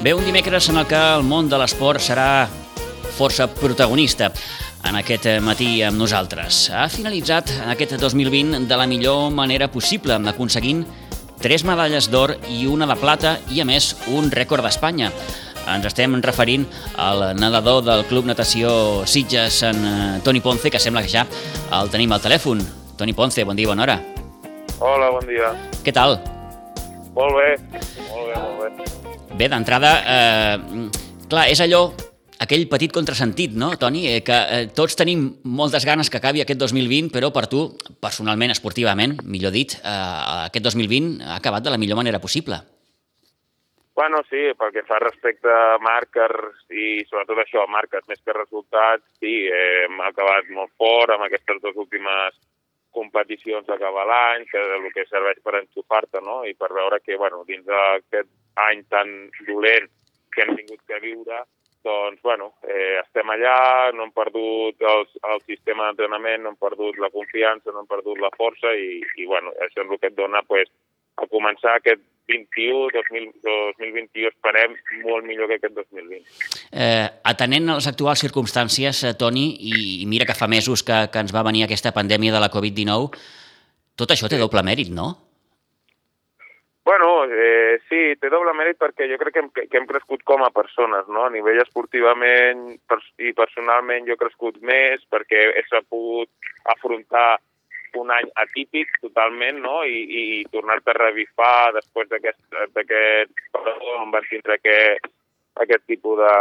Bé, un dimecres en el que el món de l'esport serà força protagonista en aquest matí amb nosaltres. Ha finalitzat aquest 2020 de la millor manera possible, aconseguint tres medalles d'or i una de plata i, a més, un rècord d'Espanya. Ens estem referint al nedador del Club Natació Sitges, en eh, Toni Ponce, que sembla que ja el tenim al telèfon. Toni Ponce, bon dia, bona hora. Hola, bon dia. Què tal? Molt bé, molt bé, molt bé. Bé, d'entrada, eh, clar, és allò, aquell petit contrasentit, no, Toni? Eh, que eh, tots tenim moltes ganes que acabi aquest 2020, però per tu, personalment, esportivament, millor dit, eh, aquest 2020 ha acabat de la millor manera possible. Bueno, sí, pel que fa respecte a marques i sobretot això, marques més que resultats, sí, eh, hem acabat molt fort amb aquestes dues últimes competicions d'acabar l'any, que el que serveix per enxufar-te, no? I per veure que, bueno, dins d'aquest any tan dolent que hem tingut que viure, doncs, bueno, eh, estem allà, no hem perdut el, el sistema d'entrenament, no hem perdut la confiança, no hem perdut la força i, i bueno, això és el que et dona pues, a començar aquest 21, 2000, 2021 esperem molt millor que aquest 2020. Eh, atenent a les actuals circumstàncies, eh, Toni, i, i mira que fa mesos que, que ens va venir aquesta pandèmia de la Covid-19, tot això té doble mèrit, no? Bueno, eh, sí, té doble mèrit perquè jo crec que hem, que hem crescut com a persones, no? A nivell esportivament pers i personalment jo he crescut més perquè he sabut afrontar un any atípic totalment, no? I, i tornar-te a revifar després d'aquest període on van tindre aquest, aquest tipus de,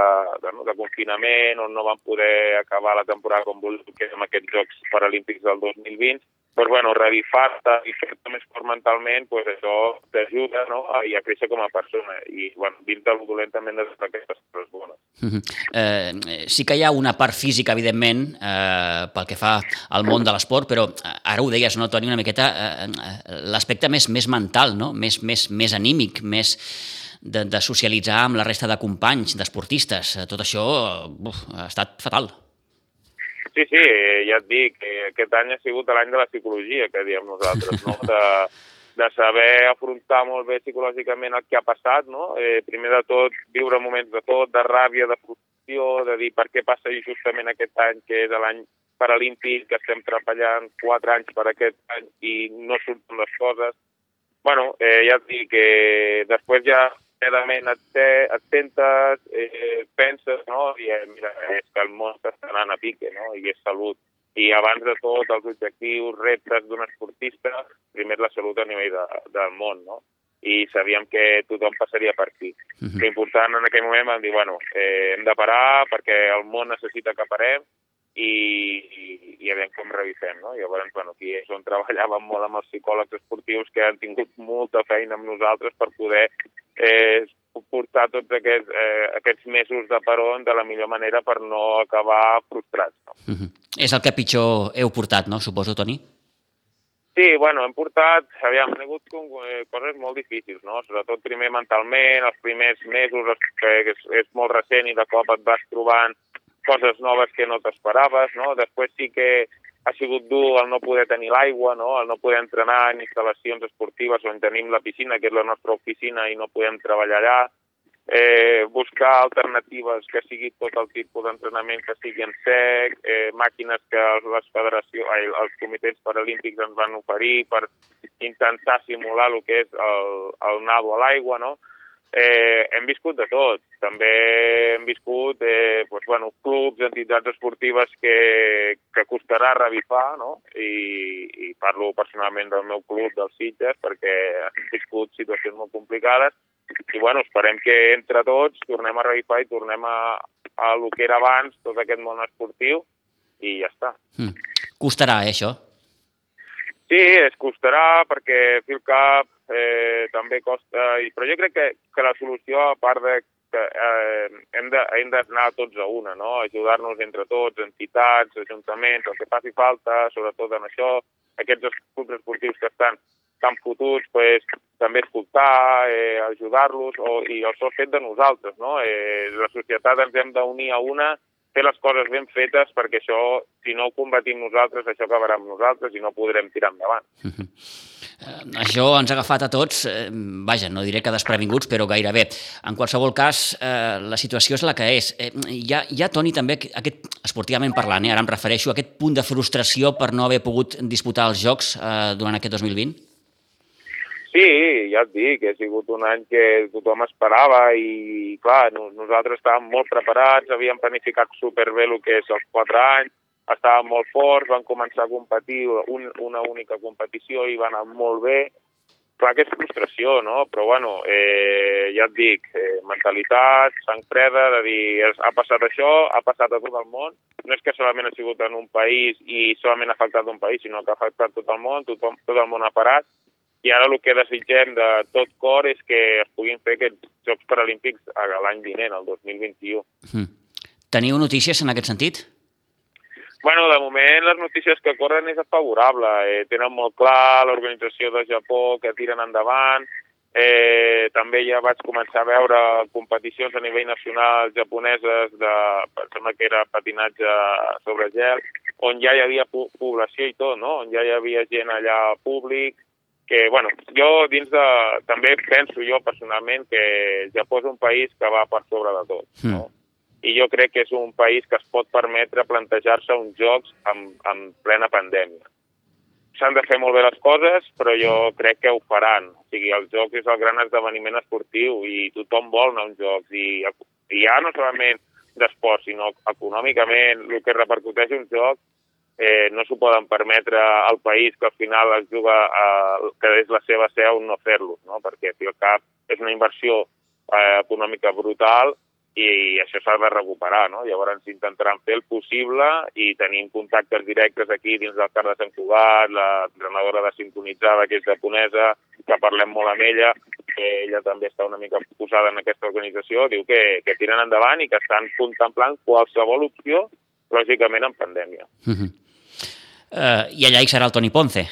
de, de confinament, on no van poder acabar la temporada com volíem, que amb aquests Jocs Paralímpics del 2020, pues, bueno, revifar-te i fer-te més fort mentalment, pues, això t'ajuda no? a, a créixer com a persona. I, bueno, dins del dolent també de aquestes coses bones. -huh. eh, sí que hi ha una part física, evidentment, eh, pel que fa al món de l'esport, però ara ho deies, no, Toni, una miqueta, eh, l'aspecte més, més mental, no? més, més, més anímic, més de, de socialitzar amb la resta de companys, d'esportistes. Tot això uf, ha estat fatal. Sí, sí, ja et dic, aquest any ha sigut l'any de la psicologia, que diem nosaltres, no? de, de saber afrontar molt bé psicològicament el que ha passat, no? Eh, primer de tot, viure moments de tot, de ràbia, de frustració, de dir per què passa justament aquest any, que és l'any paralímpic, que estem treballant quatre anys per aquest any i no surten les coses. bueno, eh, ja et dic que després ja realment et, et sentes, eh, penses, no? I eh, mira, és que el món està anant a pique, no? I és salut. I abans de tot, els objectius, reptes d'un esportista, primer la salut a nivell de, del món, no? I sabíem que tothom passaria per aquí. Uh -huh. L'important en aquell moment vam dir, bueno, eh, hem de parar perquè el món necessita que parem i, i, i a veure com revisem, no? Llavors, bueno, aquí és on treballàvem molt amb els psicòlegs esportius que han tingut molta feina amb nosaltres per poder eh, portar tots aquests, eh, aquests mesos de peron de la millor manera per no acabar frustrats. No? Uh -huh. És el que pitjor heu portat, no? Suposo, Toni? Sí, bueno, hem portat, aviam, hem hagut eh, coses molt difícils, no? Sobretot primer mentalment, els primers mesos, que és, és molt recent i de cop et vas trobant coses noves que no t'esperaves, no? Després sí que ha sigut dur el no poder tenir l'aigua, no? el no poder entrenar en instal·lacions esportives on tenim la piscina, que és la nostra oficina, i no podem treballar allà. Eh, buscar alternatives que sigui tot el tipus d'entrenament que sigui en sec, eh, màquines que les federacions, ai, els comitès paralímpics ens van oferir per intentar simular el que és el, el nado a l'aigua, no? Eh, hem viscut de tot. També hem viscut eh, doncs, bueno, clubs, entitats esportives que, que costarà revifar, no? I, I parlo personalment del meu club, dels Sitges, perquè hem viscut situacions molt complicades i bueno, esperem que entre tots tornem a revifar i tornem a, a lo que era abans, tot aquest món esportiu, i ja està. Mm. Costarà, eh, això? Sí, es costarà perquè fil cap eh, també costa, i, però jo crec que, que la solució, a part de que eh, hem d'anar tots a una, no? ajudar-nos entre tots, entitats, ajuntaments, el que faci falta, sobretot en això, aquests clubs esportius que estan tan fotuts, pues, també escoltar, eh, ajudar-los, i el sol fet de nosaltres, no? Eh, la societat ens hem d'unir a una fer les coses ben fetes perquè això, si no ho combatim nosaltres, això acabarà amb nosaltres i no podrem tirar endavant. Uh -huh. Eh, això ens ha agafat a tots, eh, vaja, no diré que desprevinguts, però gairebé. En qualsevol cas, eh, la situació és la que és. Eh, hi, ha, hi ha, Toni, també, aquest, esportivament parlant, eh, ara em refereixo a aquest punt de frustració per no haver pogut disputar els Jocs eh, durant aquest 2020? Sí, ja et dic, ha sigut un any que tothom esperava i, clar, nosaltres estàvem molt preparats, havíem planificat superbé el que és els quatre anys, estàvem molt forts, van començar a competir un, una única competició i va anar molt bé. Clar que és frustració, no? Però, bueno, eh, ja et dic, eh, mentalitat, sang freda, de dir, ha passat això, ha passat a tot el món. No és que solament ha sigut en un país i solament ha afectat un país, sinó que ha afectat tot el món, tothom, tot el món ha parat i ara el que desitgem de tot cor és que es puguin fer aquests Jocs Paralímpics l'any vinent, el 2021. Mm. Teniu notícies en aquest sentit? Bueno, de moment les notícies que corren és favorable. Eh, tenen molt clar l'organització de Japó que tiren endavant. Eh, també ja vaig començar a veure competicions a nivell nacional japoneses de, sembla que era patinatge sobre gel, on ja hi havia població i tot, no? on ja hi havia gent allà públic, que, bueno, jo dins de... També penso jo personalment que Japó és un país que va per sobre de tot, mm. no? I jo crec que és un país que es pot permetre plantejar-se uns jocs amb, amb plena pandèmia. S'han de fer molt bé les coses, però jo crec que ho faran. O sigui, els jocs és el gran esdeveniment esportiu i tothom vol anar a uns jocs. I, i ja no solament d'esport, sinó econòmicament, el que repercuteix un joc eh, no s'ho poden permetre al país que al final es juga a, que és la seva seu no fer-lo, no? perquè al cap és una inversió eh, econòmica brutal i això s'ha de recuperar, no? Llavors intentaran fer el possible i tenim contactes directes aquí dins del CAR de Sant Cugat, l'entrenadora de sincronitzada, que és japonesa, que parlem molt amb ella, que ella també està una mica posada en aquesta organització, diu que, que tiren endavant i que estan contemplant qualsevol opció, lògicament en pandèmia. Mm -hmm eh, i allà hi serà el Toni Ponce.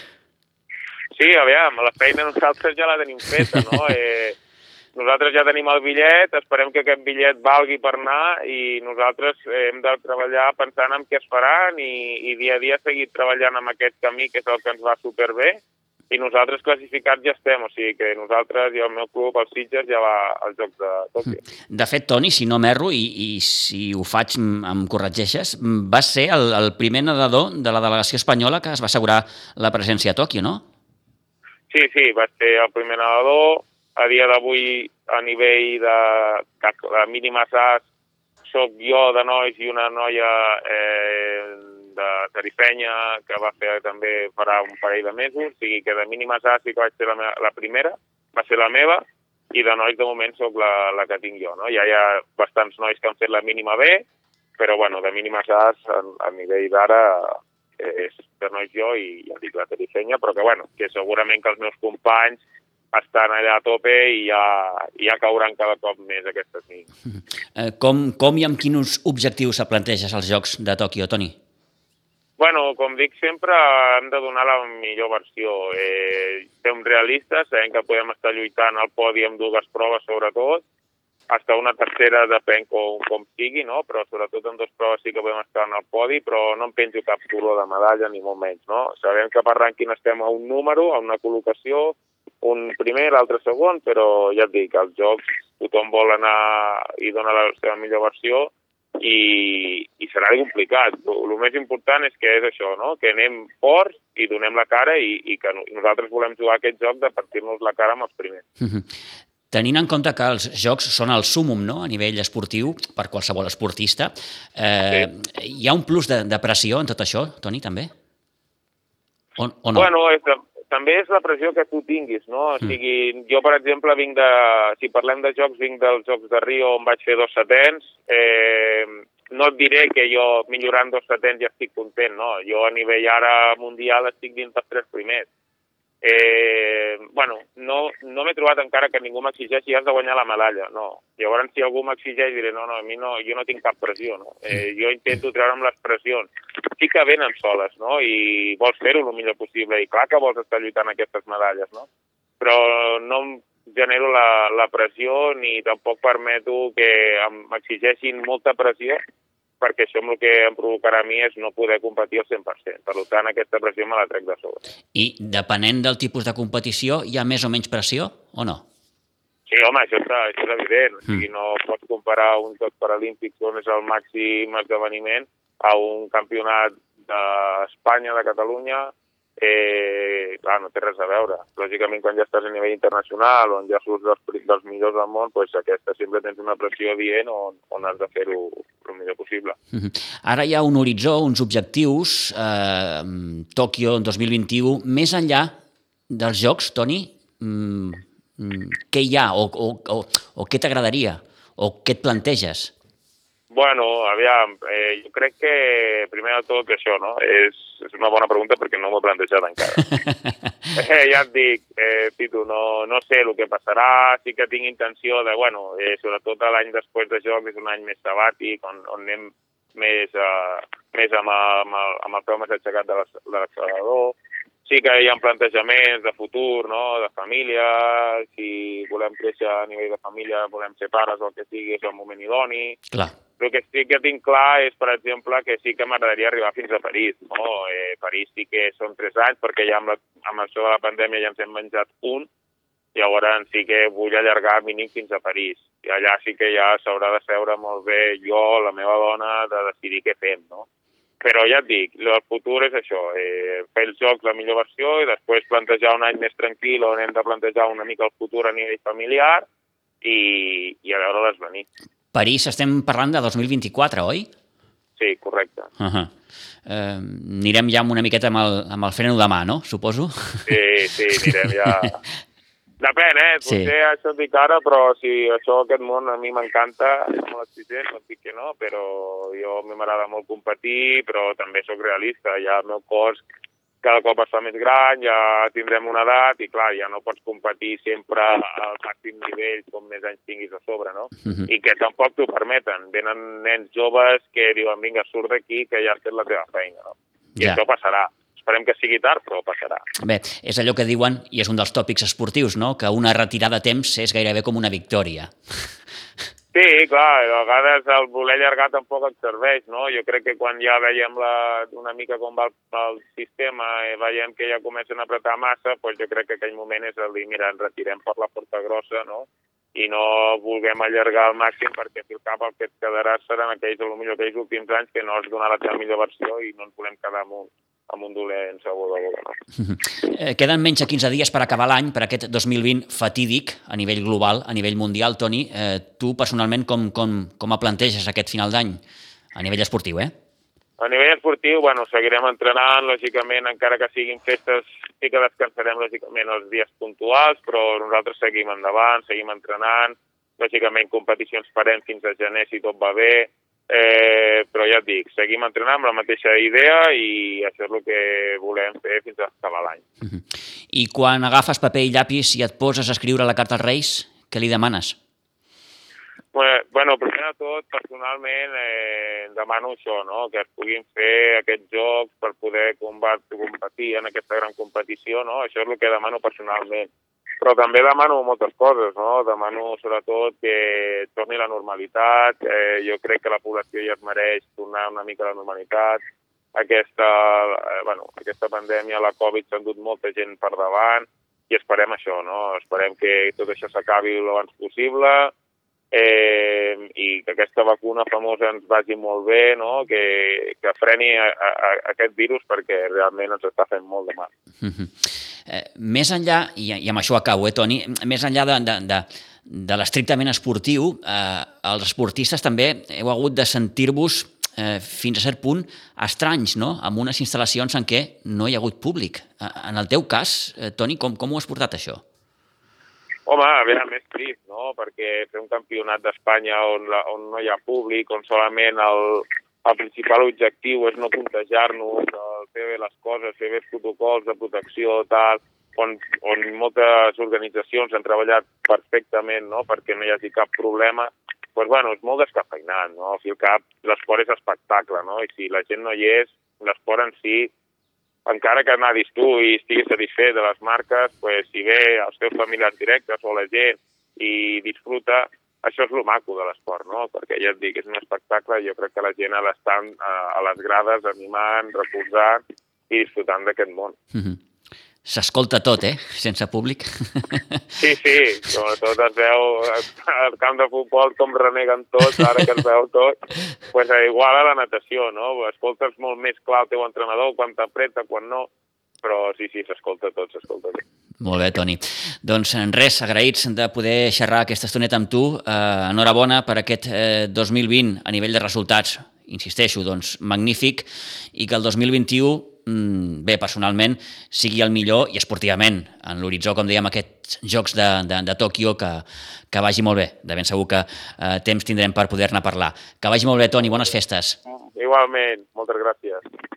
Sí, aviam, la feina nosaltres ja la tenim feta, no? Eh, nosaltres ja tenim el bitllet, esperem que aquest bitllet valgui per anar i nosaltres hem de treballar pensant en què es faran i, i dia a dia seguir treballant amb aquest camí que és el que ens va superbé i nosaltres classificats ja estem, o sigui que nosaltres i el meu club, els Sitges, ja va als Jocs de Tòquio. De fet, Toni, si no m'erro, i, i si ho faig em corregeixes, va ser el, el primer nedador de la delegació espanyola que es va assegurar la presència a Tòquio, no? Sí, sí, va ser el primer nedador. A dia d'avui, a nivell de, de, de mínimes as, soc jo de nois i una noia eh, de Tarifenya, que va fer també farà un parell de mesos, o sigui que de mínimes A sí que vaig ser la, meva, la primera, va ser la meva, i de nois de moment sóc la, la que tinc jo. No? Ja hi ha bastants nois que han fet la mínima B, però bueno, de mínimes A a, nivell d'ara és de nois jo i ja dic la Tarifenya, però que bueno, que segurament que els meus companys estan allà a tope i ja, ja cauran cada cop més aquestes nits. Eh, com, com i amb quins objectius se planteges als Jocs de Tòquio, Toni? Bueno, com dic sempre, hem de donar la millor versió. Eh, som realistes, sabem que podem estar lluitant al podi amb dues proves, sobretot, hasta una tercera depèn com, com sigui, no? però sobretot en dues proves sí que podem estar en el podi, però no em penjo cap color de medalla, ni molt menys. No? Sabem que per rànquing estem a un número, a una col·locació, un primer, l'altre segon, però ja et dic, als jocs tothom vol anar i donar la seva millor versió, i, i serà complicat. El més important és que és això, no? que anem forts i donem la cara i, i que nosaltres volem jugar aquest joc de partir-nos la cara amb els primers. Mm -hmm. Tenint en compte que els jocs són el súmum no? a nivell esportiu per qualsevol esportista, eh, sí. hi ha un plus de, de pressió en tot això, Toni, també? O, o no? Bueno, és de, també és la pressió que tu tinguis, no? O mm. sigui, jo, per exemple, vinc de... Si parlem de jocs, vinc dels Jocs de Rio on vaig fer dos setents. Eh, no et diré que jo, millorant dos setents, ja estic content, no? Jo, a nivell ara mundial, estic dins dels tres primers eh, bueno, no, no m'he trobat encara que ningú m'exigeixi has de guanyar la medalla, no. Llavors, si algú m'exigeix, diré, no, no, a mi no, jo no tinc cap pressió, no. Eh, jo intento treure'm les pressions. Sí que venen soles, no?, i vols fer-ho el millor possible, i clar que vols estar lluitant aquestes medalles, no? Però no genero la, la pressió ni tampoc permeto que m'exigeixin molta pressió perquè això el que em provocarà a mi és no poder competir al 100%. Per tant, aquesta pressió me la trec de sobre. I depenent del tipus de competició, hi ha més o menys pressió o no? Sí, home, això, està, això és evident. Mm. O sigui, no pots comparar un Jocs Paralímpics on és el màxim esdeveniment a un campionat d'Espanya, de Catalunya, eh, clar, no té res a veure. Lògicament, quan ja estàs a nivell internacional, on ja surts dels, dels millors del món, doncs aquesta sempre tens una pressió dient on, on has de fer-ho el millor possible. Mm -hmm. Ara hi ha un horitzó, uns objectius, eh, Tòquio 2021, més enllà dels Jocs, Toni, mm, mm, què hi ha o, o, o, o què t'agradaria o què et planteges? Bueno, aviam, eh, jo crec que primer de tot que això, no? És, és una bona pregunta perquè no m'ho he plantejat encara. eh, ja et dic, eh, Pitu, no, no sé el que passarà, sí que tinc intenció de, bueno, eh, sobretot l'any després de joc és un any més sabàtic, on, on anem més, uh, més amb, amb, el, amb el peu més aixecat de l'accelerador, sí que hi ha plantejaments de futur, no? de família, si volem créixer a nivell de família, volem ser pares o el que sigui, és el moment idoni. Clar. El que sí que tinc clar és, per exemple, que sí que m'agradaria arribar fins a París. No? Eh, París sí que són tres anys, perquè ja amb, la, amb això de la pandèmia ja ens hem menjat un, i llavors sí que vull allargar mínim fins a París. I allà sí que ja s'haurà de seure molt bé jo, la meva dona, de decidir què fem, no? Però ja et dic, el futur és això, eh, fer els jocs la millor versió i després plantejar un any més tranquil on hem de plantejar una mica el futur a nivell familiar i, i a veure-les venir. París estem parlant de 2024, oi? Sí, correcte. Uh -huh. eh, anirem ja amb una miqueta amb el, amb el freno de mà, no? Suposo. Sí, sí, anirem ja... Depèn, eh? Potser sí. això dic ara, però si això, aquest món a mi m'encanta, és molt exigent, no dic que no, però jo m'agrada molt competir, però també sóc realista, ja el meu cos cada cop es fa més gran, ja tindrem una edat i, clar, ja no pots competir sempre al màxim nivell com més anys tinguis a sobre, no? Uh mhm. -huh. I que tampoc t'ho permeten. Venen nens joves que diuen, vinga, surt d'aquí, que ja has fet la teva feina, no? I ja. això passarà. Esperem que sigui tard, però passarà. Bé, és allò que diuen, i és un dels tòpics esportius, no?, que una retirada a temps és gairebé com una victòria. Sí, clar, a vegades el voler allargar tampoc et serveix, no? Jo crec que quan ja veiem la, una mica com va el, el sistema i eh, veiem que ja comencen a apretar massa, doncs jo crec que aquell moment és el dir, mira, ens retirem per la porta grossa, no? i no vulguem allargar al màxim perquè el cap el que et quedarà seran aquells, potser aquells últims anys que no has donat la millor versió i no ens volem quedar un, amb un dolent segur de boca. No? Eh, queden menys de 15 dies per acabar l'any, per aquest 2020 fatídic a nivell global, a nivell mundial. Toni, eh, tu personalment com, com, com a planteges aquest final d'any a nivell esportiu, eh? A nivell esportiu, bueno, seguirem entrenant, lògicament, encara que siguin festes, sí que descansarem, lògicament, els dies puntuals, però nosaltres seguim endavant, seguim entrenant, lògicament, competicions farem fins a gener si tot va bé, Eh, però ja et dic, seguim entrenant amb la mateixa idea i això és el que volem fer fins a acabar l'any. Uh -huh. I quan agafes paper i llapis i et poses a escriure la carta als Reis, què li demanes? Bueno, primer de tot, personalment, eh, demano això, no? que es puguin fer aquests jocs per poder competir en aquesta gran competició, no? Això és el que demano personalment però també demano moltes coses, no? Demano sobretot que torni la normalitat, eh, jo crec que la població ja es mereix tornar una mica a la normalitat, aquesta, eh, bueno, aquesta pandèmia, la Covid, s'ha endut molta gent per davant i esperem això, no? Esperem que tot això s'acabi el abans possible eh, i que aquesta vacuna famosa ens vagi molt bé, no? que, que freni a, a, a aquest virus perquè realment ens està fent molt de mal. Mm -hmm. Eh, més enllà, i, i amb això acabo, eh, Toni, més enllà de, de, de, de l'estrictament esportiu, eh, els esportistes també heu hagut de sentir-vos eh, fins a cert punt estranys, no?, amb unes instal·lacions en què no hi ha hagut públic. Eh, en el teu cas, eh, Toni, com, com ho has portat, això? Home, a veure, més trist, no?, perquè fer un campionat d'Espanya on, la, on no hi ha públic, on solament el, el principal objectiu és no contagiar-nos, fer bé les coses, fer bé protocols de protecció, tal, on, on moltes organitzacions han treballat perfectament no? perquè no hi hagi cap problema, pues, bueno, és molt descafeinat, no? Al fi al cap, l'esport és espectacle, no? I si la gent no hi és, l'esport en si, encara que anadis tu i estiguis satisfet de les marques, pues, si ve els teus familiars directes o la gent i disfruta, això és el maco de l'esport, no? Perquè ja et dic, és un espectacle, jo crec que la gent ha d'estar a, a les grades animant, recolzant i disfrutant d'aquest món. Mm -hmm. S'escolta tot, eh? Sense públic. Sí, sí, sobretot es veu al camp de futbol com reneguen tots, ara que es veu tot. pues, igual a la natació, no? Escoltes molt més clar el teu entrenador, quan t'apreta, quan no, però sí, sí, s'escolta tot, s'escolta tot. Molt bé, Toni. Doncs res, agraïts de poder xerrar aquesta estoneta amb tu. Eh, enhorabona per aquest eh, 2020 a nivell de resultats, insisteixo, doncs magnífic, i que el 2021 mm, bé, personalment, sigui el millor i esportivament, en l'horitzó, com dèiem, aquests Jocs de, de, de Tòquio, que, que vagi molt bé. De ben segur que eh, temps tindrem per poder-ne parlar. Que vagi molt bé, Toni, bones festes. Igualment, moltes gràcies.